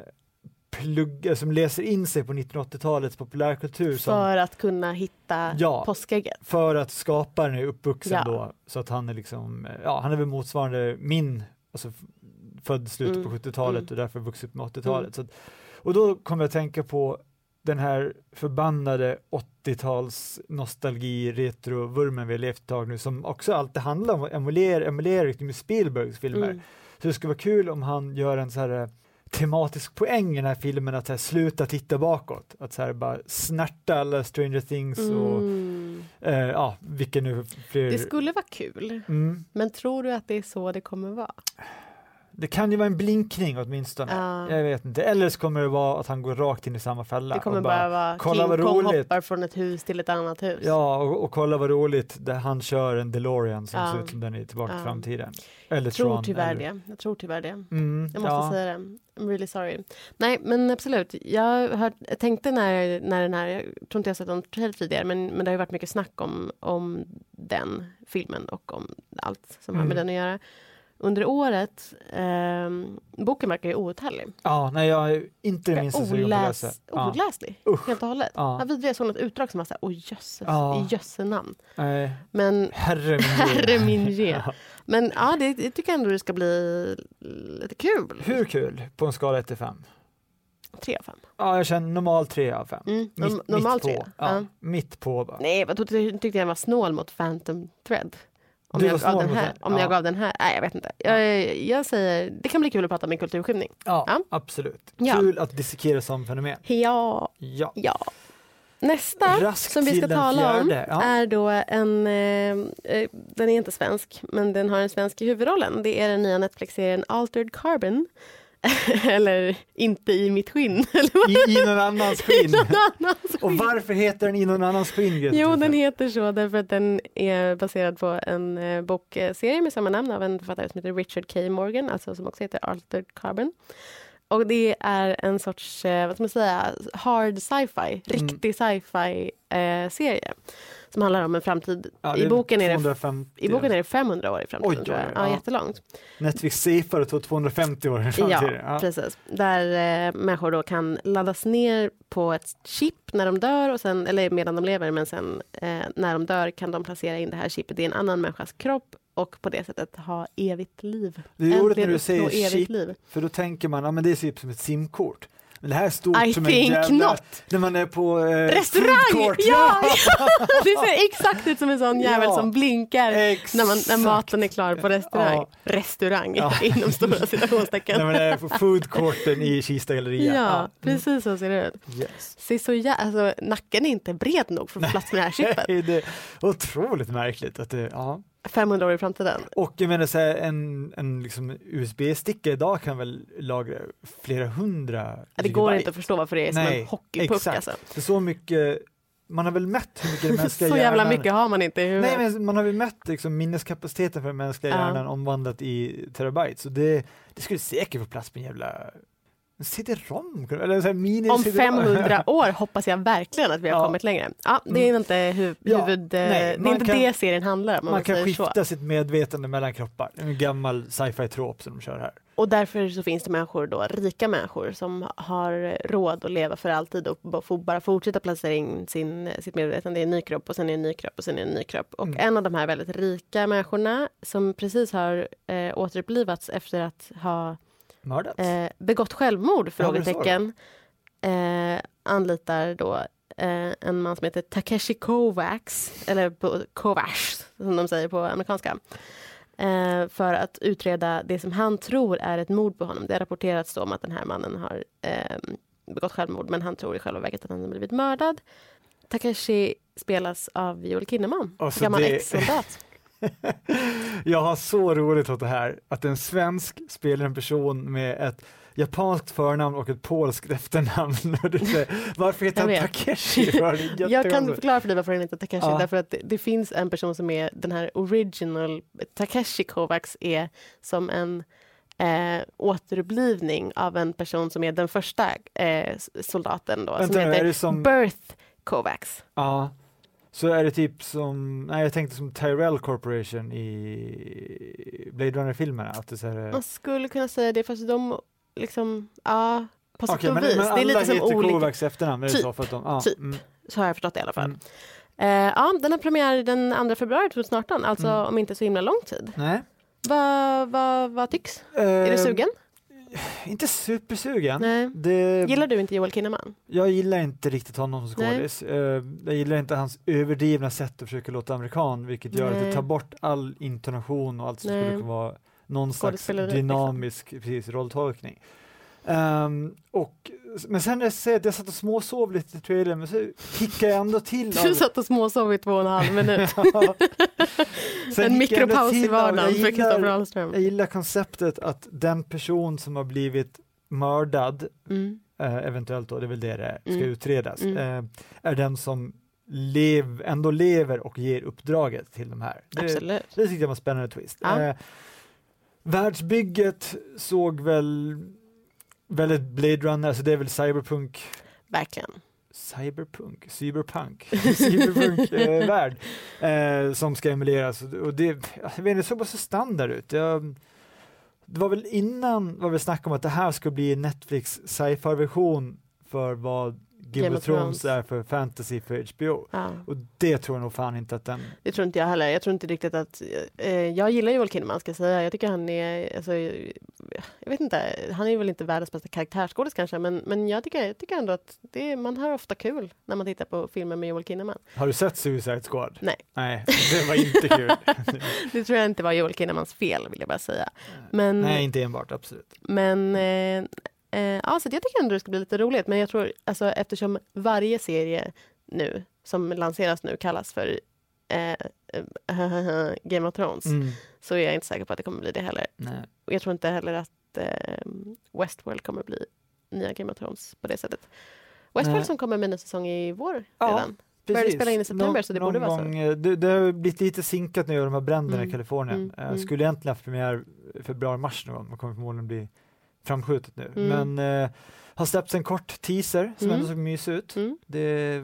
pluggar, som läser in sig på 1980-talets populärkultur som, För att kunna hitta Ja. påskägget. för att skaparen är uppvuxen Ja. då, så att han är liksom, ja han är väl motsvarande min, alltså född slutet Mm, på 70-talet mm. och därför vuxit med 80-talet. Så att, och då kommer jag att tänka på här förbannade 80-tals nostalgi retro-vurmen vi har levt ett tag nu som också alltid handlar om att emulera, emulera med Spielbergs filmer. Mm. Så det skulle vara kul om han gör en så här eh, tematisk poäng i den här filmen att här, sluta titta bakåt, att så här, bara snärta alla Stranger Things och Mm. eh, ja, vilka nu fler. Det skulle vara kul. mm. Men tror du att det är så det kommer vara? Det kan ju vara en blinkning åtminstone. Ja. Jag vet inte. Eller så kommer det vara att han går rakt in i samma fälla. Det kommer och bara vara kolla King vad Kong roligt. hoppar från ett hus till ett annat hus. Ja, och, och kolla vad roligt där han kör en DeLorean som Ja. ser ut som den är tillbaka till Ja. framtiden. Eller jag tror Tron, tyvärr eller... det. Jag tror tyvärr det. Mm, Jag måste ja. säga det. I'm really sorry. Nej, men absolut. Jag, har hört, jag tänkte när, när den här, jag tror inte jag sett någon trailer tidigare, men, men det har ju varit mycket snack om, om den filmen och om allt som har Mm. med den att göra. Under året, ehm, boken verkar ju outhärdlig. Ja, nej jag är inte det minsta sugen på att läsa. Oläs, Ja. oläslig, Usch. helt och hållet. Ja. Jag vidare såg något utdrag som var såhär, åh jösses, Ja. i jösse namn. Nej, Men herre min herre min ge. Ja. Men ja, det, det tycker jag ändå det ska bli lite kul. Hur kul på en skala 1 till 5? Tre av fem. Ja, jag känner normal 3 av 5. Mm. normal tre. på. Ja, Ja. Mitt på bara. Nej, tyckte, tyckte jag var snål mot Phantom Thread. Om, jag gav, den här, om Ja. jag gav den här, nej jag vet inte. Jag, jag säger, det kan bli kul att prata med kulturskymning. Ja, Ja. absolut. Kul att dissekera som fenomen. Ja, Ja. ja. Nästa Raskt som vi ska tala om är då en, eh, eh, den är inte svensk, men den har en svensk i huvudrollen. Det är den nya Netflix-serien Altered Carbon. Eller Inte i mitt skinn. Eller? I, I någon annans skinn. Någon annans Och varför heter den I någon annans skinn? Greta Jo, den heter så därför att den är baserad på en eh, bokserie med samma namn av en författare som heter Richard K. Morgan, alltså som också heter Altered Carbon. Och det är en sorts, eh, vad ska man säga, hard sci-fi, riktig sci-fi eh, serie. Som handlar om en framtid. Ja, I, boken är det, 250 I boken är det 500 år i framtiden, Oj, tror jag. Ja, ja. jättelångt. Netflix safear tog 250 år i Ja, framtiden. Ja, precis. Där eh, människor då kan laddas ner på ett chip när de dör, och sen, eller medan de lever, men sen eh, när de dör kan de placera in det här chipet i en annan människas kropp och på det sättet ha evigt liv. Det är roligt när du säger chip, liv. för då tänker man att det är typ som ett simkort. Men det här är stort I som en think jävla... not. När man är på eh, Restaurang! court. Ja! Det ser exakt ut som en sån jävel Ja. som blinkar när, man, när maten är klar på restaurang. Ja. Restaurang, Ja. inom stora citationstecken. När man är på food courten i Kista galleria. Ja, precis så ser det ut. Yes. Ser så jä- alltså, nacken är inte bred nog för att få plats med det här chippet. det är otroligt märkligt att det, ja. 500 år i framtiden. Och jag menar så här, en, en liksom USB-sticka idag kan väl lagra flera hundra Ja, det går inte att förstå varför det är som Nej, en hockeypuck. exakt. Alltså. Det är så mycket, man har väl mätt hur mycket den mänskliga Så jävla hjärnan mycket har man inte i huvudet. Nej, men man har väl mätt liksom minneskapaciteten för den mänskliga Ja. hjärnan omvandlat i terabyte, så det, det skulle säkert få plats på en jävla CD-ROM, eller så mini Om CD-ROM. 500 år hoppas jag verkligen att vi har Ja. kommit längre. Ja, det är inte hu- Ja, huvud... eh, nej, det är inte kan- det serien handlar om. Man man kan skifta så. sitt medvetande mellan kroppar, en gammal sci-fi trop som de kör här. Och därför så finns det människor då, rika människor som har råd att leva för alltid och bara fortsätta placera in sin, sitt medvetande i en ny kropp och sen i en ny kropp och sen i en ny kropp. Och Mm. en av de här väldigt rika människorna som precis har eh, återupplivats efter att ha Mördats? eh, begått självmord? Frågetecken. Eh, anlitar då eh, en man som heter Takeshi Kovacs, eller Kovacs som de säger på amerikanska. Eh, för att utreda det som han tror är ett mord på honom. Det har rapporterats om att den här mannen har eh, begått självmord men han tror i själva verket att han har blivit mördad. Takeshi spelas av Joel Kinnaman, Och så gammal det- ex-soldat. Jag har så roligt åt det här, att en svensk spelar en person med ett japanskt förnamn och ett polskt efternamn. Varför heter han. Takeshi? Jag kan förklara för dig varför den heter Takeshi. Ja. Därför att det, det finns en person som är den här original, Takeshi Kovacs är som en eh, återupplivning av en person som är den första eh, soldaten då, Vänta som heter som... Birth Kovacs. Ja. Så är det typ som, nej jag tänkte som Tyrell Corporation i Blade Runner-filmerna. Att det är så här, Man skulle kunna säga det, fast de liksom, ja, på sätt Okej, och men, vis. men det är lite som olika, Kovacs efternamn, är Typ, så? För att de, ja, typ. mm, så har jag förstått det i alla fall. mm. Eh, ja, den har premiär den 2 februari 2018, alltså Mm. om inte så himla lång tid. Nej. Vad vad vad tycks? Är Eh, du sugen? Inte supersugen. Nej. Det, Gillar du inte Joel Kinnaman? Jag gillar inte riktigt honom som skådis. Eh, jag gillar inte hans överdrivna sätt att försöka låta amerikan, vilket gör att Nej. det tar bort all intonation och allt som Nej. skulle kunna vara någon slags liksom. dynamisk precis, rolltolkning. Ehm, och, men sen när jag säger att jag satt och småsov lite i trailern, men så kickade jag ändå till av Du satt och småsov i två och en halv minut. Sen en mikropaus i av- vardagen för Kristoffer Ahlström. Jag gillar konceptet att den person som har blivit mördad, Mm. eh, eventuellt då, det är väl det det ska Mm. utredas, Mm. eh, är den som lev, ändå lever och ger uppdraget till de här. Det, Absolut. det tyckte jag var en spännande twist. Ja. Eh, världsbygget såg väl väldigt Blade Runner, alltså det är väl cyberpunk Verkligen. cyberpunk, cyberpunk, cyberpunk-värld eh, som ska emuleras. Och det, jag vet inte, det såg bara så standard ut. Jag, det var väl innan var vi snack om att det här ska bli Netflix sci-fi-version för vad Game, of Thrones är för fantasy för HBO. Ja. Och det tror jag nog fan inte att den... Det tror inte jag heller. Jag tror inte riktigt att... Eh, jag gillar Joel Kinnaman ska jag säga. Jag tycker han är... Alltså, jag vet inte, han är väl inte världens bästa karaktärsskådis kanske men, men jag, tycker, jag tycker ändå att det man har ofta kul när man tittar på filmer med Joel Kinnaman. Har du sett Suicide Squad? Nej. Nej, det var inte kul. Det tror jag inte var Joel Kinnamans fel vill jag bara säga. Men, Nej, inte enbart, absolut. Men eh, eh, ja, så jag tycker ändå det ska bli lite roligt. Men jag tror alltså eftersom varje serie nu, som lanseras nu, kallas för eh, Game of Thrones, Mm. så är jag inte säker på att det kommer bli det heller. Nej. Och jag tror inte heller att eh, Westworld kommer bli nya Game of Thrones på det sättet. Westworld Nej. som kommer med en ny säsong i vår Ja, redan. Började Precis. spela in i september, Någon- så det borde vara så. gång, eh, Det, det har blivit lite sinkat nu av de här bränderna Mm, i Kalifornien. mm, mm. Skulle egentligen haft premiär februari-mars någon gång, men kommer förmodligen bli framskjutet nu. Mm. Men eh, har släppts en kort teaser som Mm. ändå såg mysig ut. Mm. Det,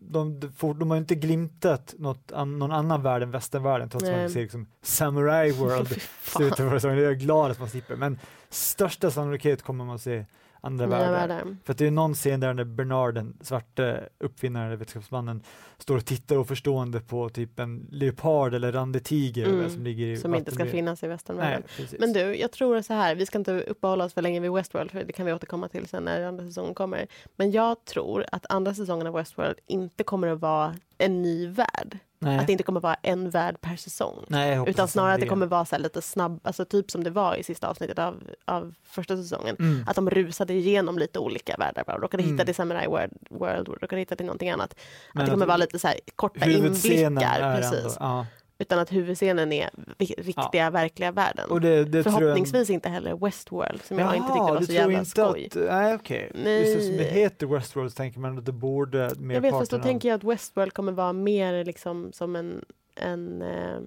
de, de, får- de har inte glimtat något an, någon annan värld än västervärlden trots att man ser liksom Samurai World Fy slutet fan. av säsongen. Det är jag glad att man slipper. Men största sannolikhet kommer man att se andra Nya världar. världar. För det är någon scen där när Bernard, den svarte uppfinnaren, vetenskapsmannen, står och tittar oförstående på typ en leopard eller randig tiger Mm, som ligger i Som inte ska finnas i västernvärlden. Men du, jag tror så här, vi ska inte uppehålla oss för länge vid Westworld, för det kan vi återkomma till sen när andra säsongen kommer. Men jag tror att andra säsongen av Westworld inte kommer att vara en ny värld. Nej. Att det inte kommer att vara en värld per säsong. Nej, Utan snarare att det kommer vara så lite snabb, alltså typ som det var i sista avsnittet av, av första säsongen. Mm. Att de rusade igenom lite olika världar. bara. Råkade Mm. hitta till Samurai World, World råkade hitta till någonting annat. Men att det kommer vara lite så här korta inblickar. Precis. Ja. Utan att huvudscenen är riktiga, verkliga världen. Och det, det tror jag- Förhoppningsvis inte heller Westworld som jag inte tyckte var så jävla inte skoj. Att, nej, okej. Nej. Just det, som heter Westworld så tänker man att det borde Jag vet, fast då av- tänker jag att Westworld kommer vara mer liksom som en, en eh,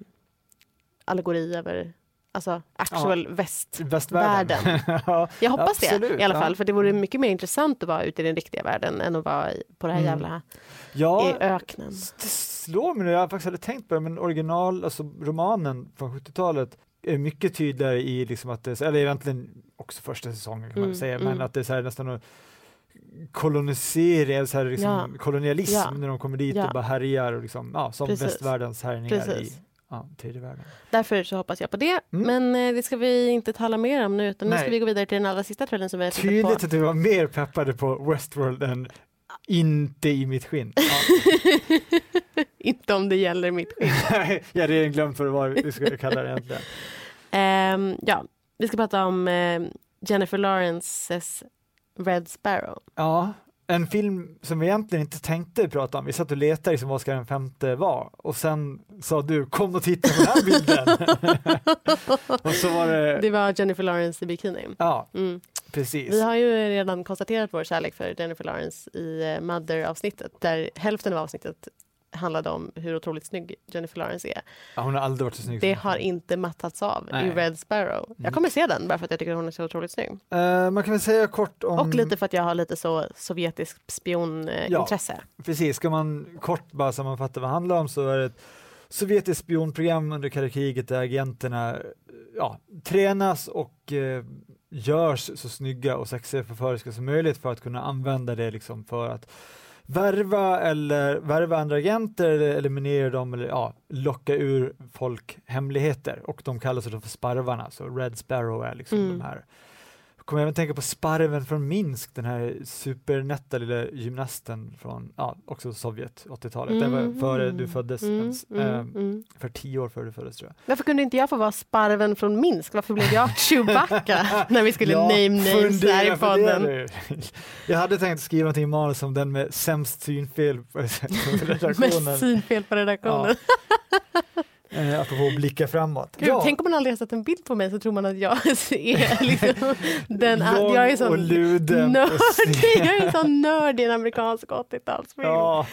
allegori över alltså actual väst. västvärlden. världen. ja, Jag hoppas Absolut, det i alla ja. fall, för det vore mycket mer intressant att vara ute i den riktiga världen än att vara i, på det här Mm. jävla ja, i öknen. Slår mig nu, jag har faktiskt aldrig tänkt på det, men original, alltså romanen från 70-talet är mycket tydligare i liksom att det, eller egentligen också första säsongen kan man Mm, säga, mm. men att det är så här nästan kolonisering, så här liksom Ja. kolonialism Ja. när de kommer dit Ja. och bara härjar och liksom, ja, som Precis. västvärldens härjningar i Precis. ja, tredje världen. Därför så hoppas jag på det. Mm. Men eh, det ska vi inte tala mer om nu, utan nu Nej. ska vi gå vidare till den allra sista trailern som vi har tittat på. Tydligt att du var mer peppade på Westworld än inte i mitt skinn. Ja. Inte om det gäller mitt skinn. jag hade redan glömt vad det var vi skulle kalla det egentligen. Ehm, ja, vi ska prata om eh, Jennifer Lawrences Red Sparrow. Ja, en film som vi egentligen inte tänkte prata om. Vi satt och letade liksom vad ska den femte var och sen sa du kom och titta på den här bilden. och så var det, Det var Jennifer Lawrence i bikini. ja Mm. precis. Vi har ju redan konstaterat vår kärlek för Jennifer Lawrence i eh, Mother-avsnittet där hälften av avsnittet handlade om hur otroligt snygg Jennifer Lawrence är. Ja, hon har aldrig varit så snygg Det har inte mattats av Nej. i Red Sparrow. Mm. Jag kommer se den bara för att jag tycker hon är så otroligt snygg. Eh, Man kan väl säga kort om, Och lite för att jag har lite så sovjetisk spionintresse. precis, ska man kort bara sammanfatta vad det handlar om så är det ett sovjetiskt spionprogram under kalla kriget där agenterna ja, tränas och eh, görs så snygga och sexiga förföriska som möjligt för att kunna använda det liksom för att värva eller värva andra agenter eller eliminera dem eller ja, locka ur folk hemligheter och de kallas då för sparvarna, så Red Sparrow är liksom Mm. de här kommer även tänka på sparven från Minsk, den här supernätta lilla gymnasten från, ja, också Sovjet, 80-talet. Det var före du föddes, Mm, ens, mm, eh, mm. för tio år före du föddes tror jag. Varför kunde inte jag få vara sparven från Minsk? Varför blev jag Chewbacca när vi skulle Ja, name names här i podden? Jag hade tänkt skriva någonting i manus om den med sämst synfel på redaktionen. Med synfel på redaktionen. Eh, apropå blicka framåt. Gud, Tänk om man aldrig har sett en bild på mig så tror man att jag är liksom den, lång jag är sån och luden. nörd, jag är en sån nörd i en amerikansk 80-talsfilm. Ja.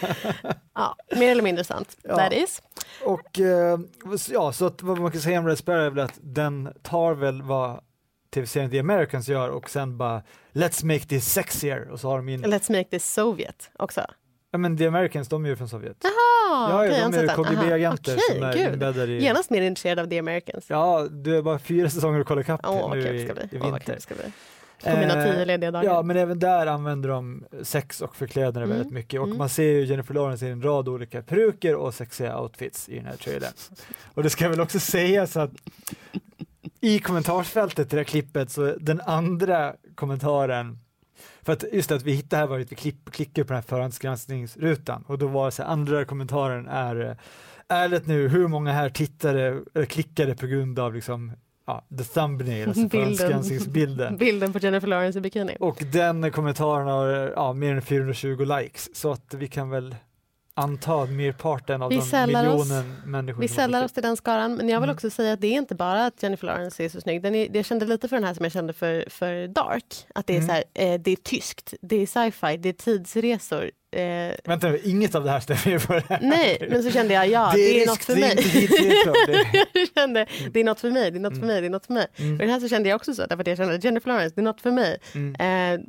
Ja, mer eller mindre sant. Ja. That is. och eh, ja, så att vad man kan säga om Red Sparrow är väl att den tar väl vad tv-serien The Americans gör och sen bara Let's make this sexier och så har de in, Let's make this Sovjet också. ja men The Americans de är ju från Sovjet. Jaha, ja, ja, de är KGB-agenter okej, som är gud. inbäddade i Genast mer intresserad av The Americans. Ja, du är bara fyra säsonger att kolla ikapp vad nu kul i, ska bli. vinter. ska bli. På mina Eh, tio lediga dagar. Ja, men även där använder de sex och förklädnader Mm, väldigt mycket och mm. man ser ju Jennifer Lawrence i en rad olika peruker och sexiga outfits i den här trailern. Och det ska väl också sägas att i kommentarsfältet till det här klippet så den andra kommentaren för att just att vi hittade här var att vi klipp, klickade på den här förhandsgranskningsrutan och då var det så här, andra kommentaren är eh, ärligt nu, hur många här tittade eller klickade på grund av liksom ja, the thumbnail, alltså Bilden. förhandsgranskningsbilden. Bilden på Jennifer Lawrence i bikini. Och den kommentaren har ja, mer än 420 likes, så att vi kan väl anta merparten av Vi de oss- miljonen människor Vi sällar oss till den skaran, men jag vill Mm. också säga att det är inte bara att Jennifer Lawrence är så snygg. Den är, jag kände lite för den här som jag kände för, för Dark. Att det är, Mm. så här, eh, det är tyskt, det är sci-fi, det är tidsresor. Eh, Vänta inget av det här stämmer ju på det här. nej, men så kände jag ja, det är, risk, något för det är mig. det- jag kände det är något för mig, det är något för mig, det är något för mig. Mm. Och den här så kände jag också så, därför att jag kände Jennifer Lawrence, det är något för mig. Mm.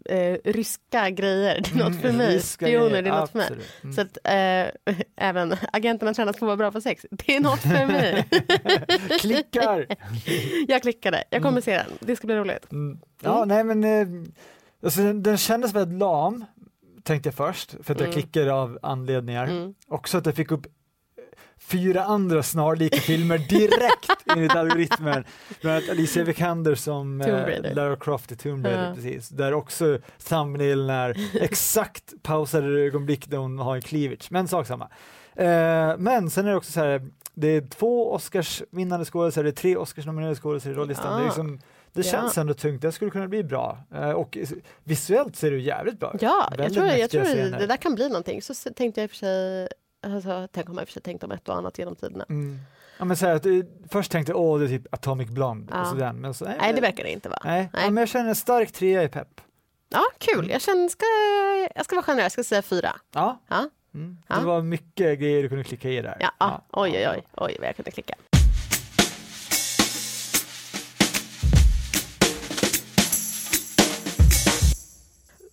Eh, eh, ryska grejer, det är något Mm, för mig. ryska Spioner, grejer, det är något för mig. Mm. Så att eh, även agenterna tränas på att vara bra på sex, det är något för mig. Klickar! jag klickade, jag kommer Mm. se den, det ska bli roligt. Mm. Ja, nej men eh, alltså, den, den kändes väldigt lam, tänkte jag först, för att jag Mm. klickade av anledningar. Mm. Också att jag fick upp fyra andra snarlika filmer direkt enligt algoritmen. Bland annat Alicia Vikander som eh. Lara Croft i Tomb Raider, Ja. precis. Där också thumbnailen är exakt pausade ögonblick där hon har en cleavage, men sak samma. Eh, men sen är det också så här, det är två Oscarsvinnande skådespelare, det är tre Oscarsnominerade skådespelare i rollistan. Det, är Ah. liksom, det Ja. känns ändå tungt, det skulle kunna bli bra. Eh, och visuellt ser ju jävligt bra ut. Ja, jag tror, jag tror scener. det där kan bli någonting. Så tänkte jag i och för sig, alltså, tänk om jag i och för sig tänkt om ett och annat genom tiderna. Mm. Ja, men så här, eh, först tänkte jag åh det är typ Atomic Blonde Ja. och sådär, men så, Nej, det verkar det inte vara. Nej, Nej. Ja, men jag känner en stark trea i pepp. Ja, kul. Jag, känner, ska, jag ska vara generös, jag ska säga fyra. Ja. Ja. Mm. Ja. Det var mycket grejer du kunde klicka i där. Ja, ja. Oj, oj, oj, oj, vad jag kunde klicka.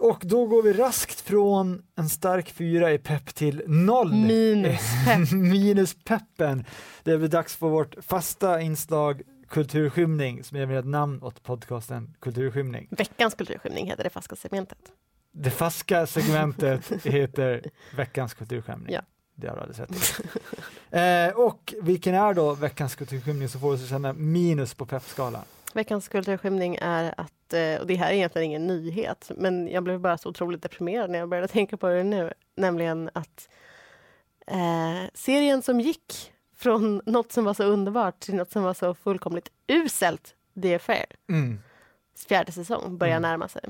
Och då går vi raskt från en stark fyra i pepp till noll. Minus pepp. Minus peppen. Det blir dags för vårt fasta inslag Kulturskymning som ger ett namn åt podcasten Kulturskymning. Veckans kulturskymning heter det fasta segmentet. Det fasta segmentet heter Veckans kulturskymning. Ja. Det har du alldeles rätt eh, Och vilken är då veckans kulturskymning så får du känna minus på peppskalan? Veckans kulturskymning är att, eh, och det här är egentligen ingen nyhet, men jag blev bara så otroligt deprimerad när jag började tänka på det nu, nämligen att eh, serien som gick från något som var så underbart till något som var så fullkomligt uselt, The Affair, Mm. fjärde säsong, börjar Mm. närma sig.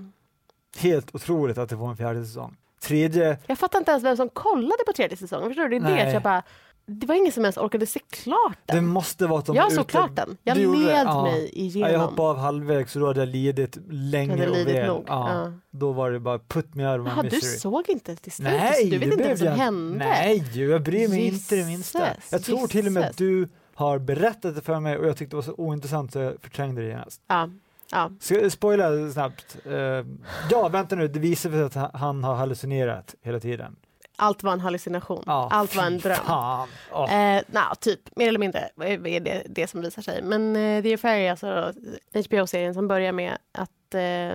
Helt otroligt att det får en fjärde säsong. Tredje, Jag fattar inte ens vem som kollade på tredje säsongen. Förstår du? Det är det Nej. att jag bara, det var ingen som ens orkade se klart det den. måste vara att de jag såg ute- klart den. Jag Du det? led Ja. mig Ja, igenom. jag hoppade av halvvägs och då hade jag lidit länge Jag hade och väl. nog. Ja. Ja. Då var det bara put me out of my Jaha, du misery. såg inte till slutet? Nej, du vet det inte vad som jag hände? Nej, jag bryr mig inte det minsta. Jesus, Jag tror till och med att Jesus. du har berättat det för mig och jag tyckte det var så ointressant så jag förträngde det genast. Ja, ja. Ska spoila snabbt? Eh, ja, vänta nu, det visar sig att han har hallucinerat hela tiden. Allt var en hallucination. Ja, Allt var en dröm. Åh. Eh, nah, typ, mer eller mindre är det det som visar sig. Men eh, The Affair är alltså HBO-serien som börjar med att eh,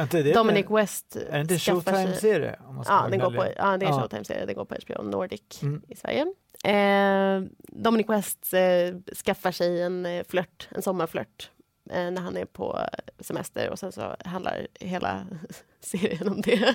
Inte det, Dominic men- West Är det inte. Showtime-serie? Ja, den går på, ja, det är Ja. Showtime-serie. Den går på HBO Nordic Mm. i Sverige. Eh, Dominic West eh, skaffar sig en eh, flört, en sommarflört eh, när han är på semester och sen så handlar hela serien om det.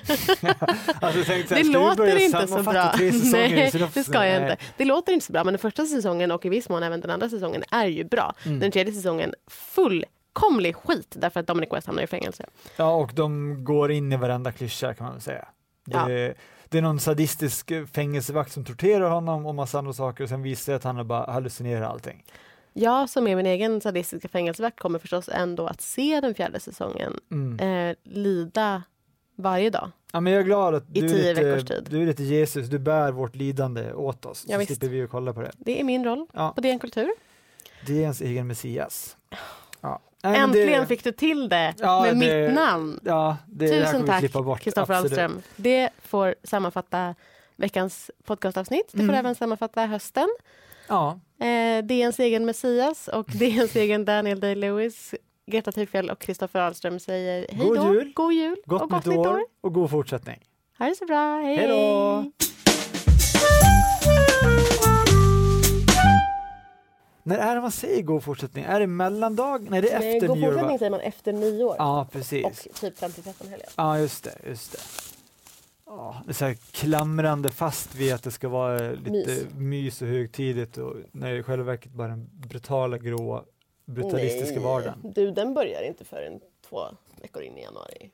Alltså, tänkte, Det låter inte så bra. Nej, det ska jag inte. Det låter inte så bra, men den första säsongen och i viss mån även den andra säsongen är ju bra. Mm. Den tredje säsongen fullkomlig skit därför att Dominic West hamnar i fängelse. Ja, och de går in i varenda klyscha kan man väl säga. Det, Ja. det är någon sadistisk fängelsevakt som torterar honom och massa andra saker och sen visar det att han bara hallucinerar allting. Jag som är min egen sadistiska fängelsevakt kommer förstås ändå att se den fjärde säsongen Mm. eh, lida varje dag. Ja, men jag är glad att du är, lite, du är lite Jesus, du bär vårt lidande åt oss. Ja, så visst. slipper vi att kolla på det. Det är min roll Ja. på DN Kultur. Det är ens egen Messias. Ja. Nej, Äntligen det, fick du till det Ja, med det- mitt namn. Ja, det Tusen tack. Kristoffer. Ahlström. Det får sammanfatta veckans podcastavsnitt. Det får Mm. även sammanfatta hösten. Ja, Eh, DNs egen Messias och DNs egen Daniel Day-Lewis. Greta Thurfjell och Kristoffer Ahlström säger hej God då, jul. god jul gott, och gott nytt år och god fortsättning. Ha det så bra, hej! Hej då! När är det man säger god fortsättning? Är det mellandag? Nej, det är Nej, efter god nyår va? fortsättning säger man efter nyår. Ja, precis. Och typ fram till trettonhelgen. Ja, just det. Just det. Ja, så här klamrande fast vid att det ska vara lite mys, Mys. och högtidligt och när det i själva verket bara den brutala, gråa, brutalistiska vardagen. Du, den börjar inte förrän två veckor in i januari.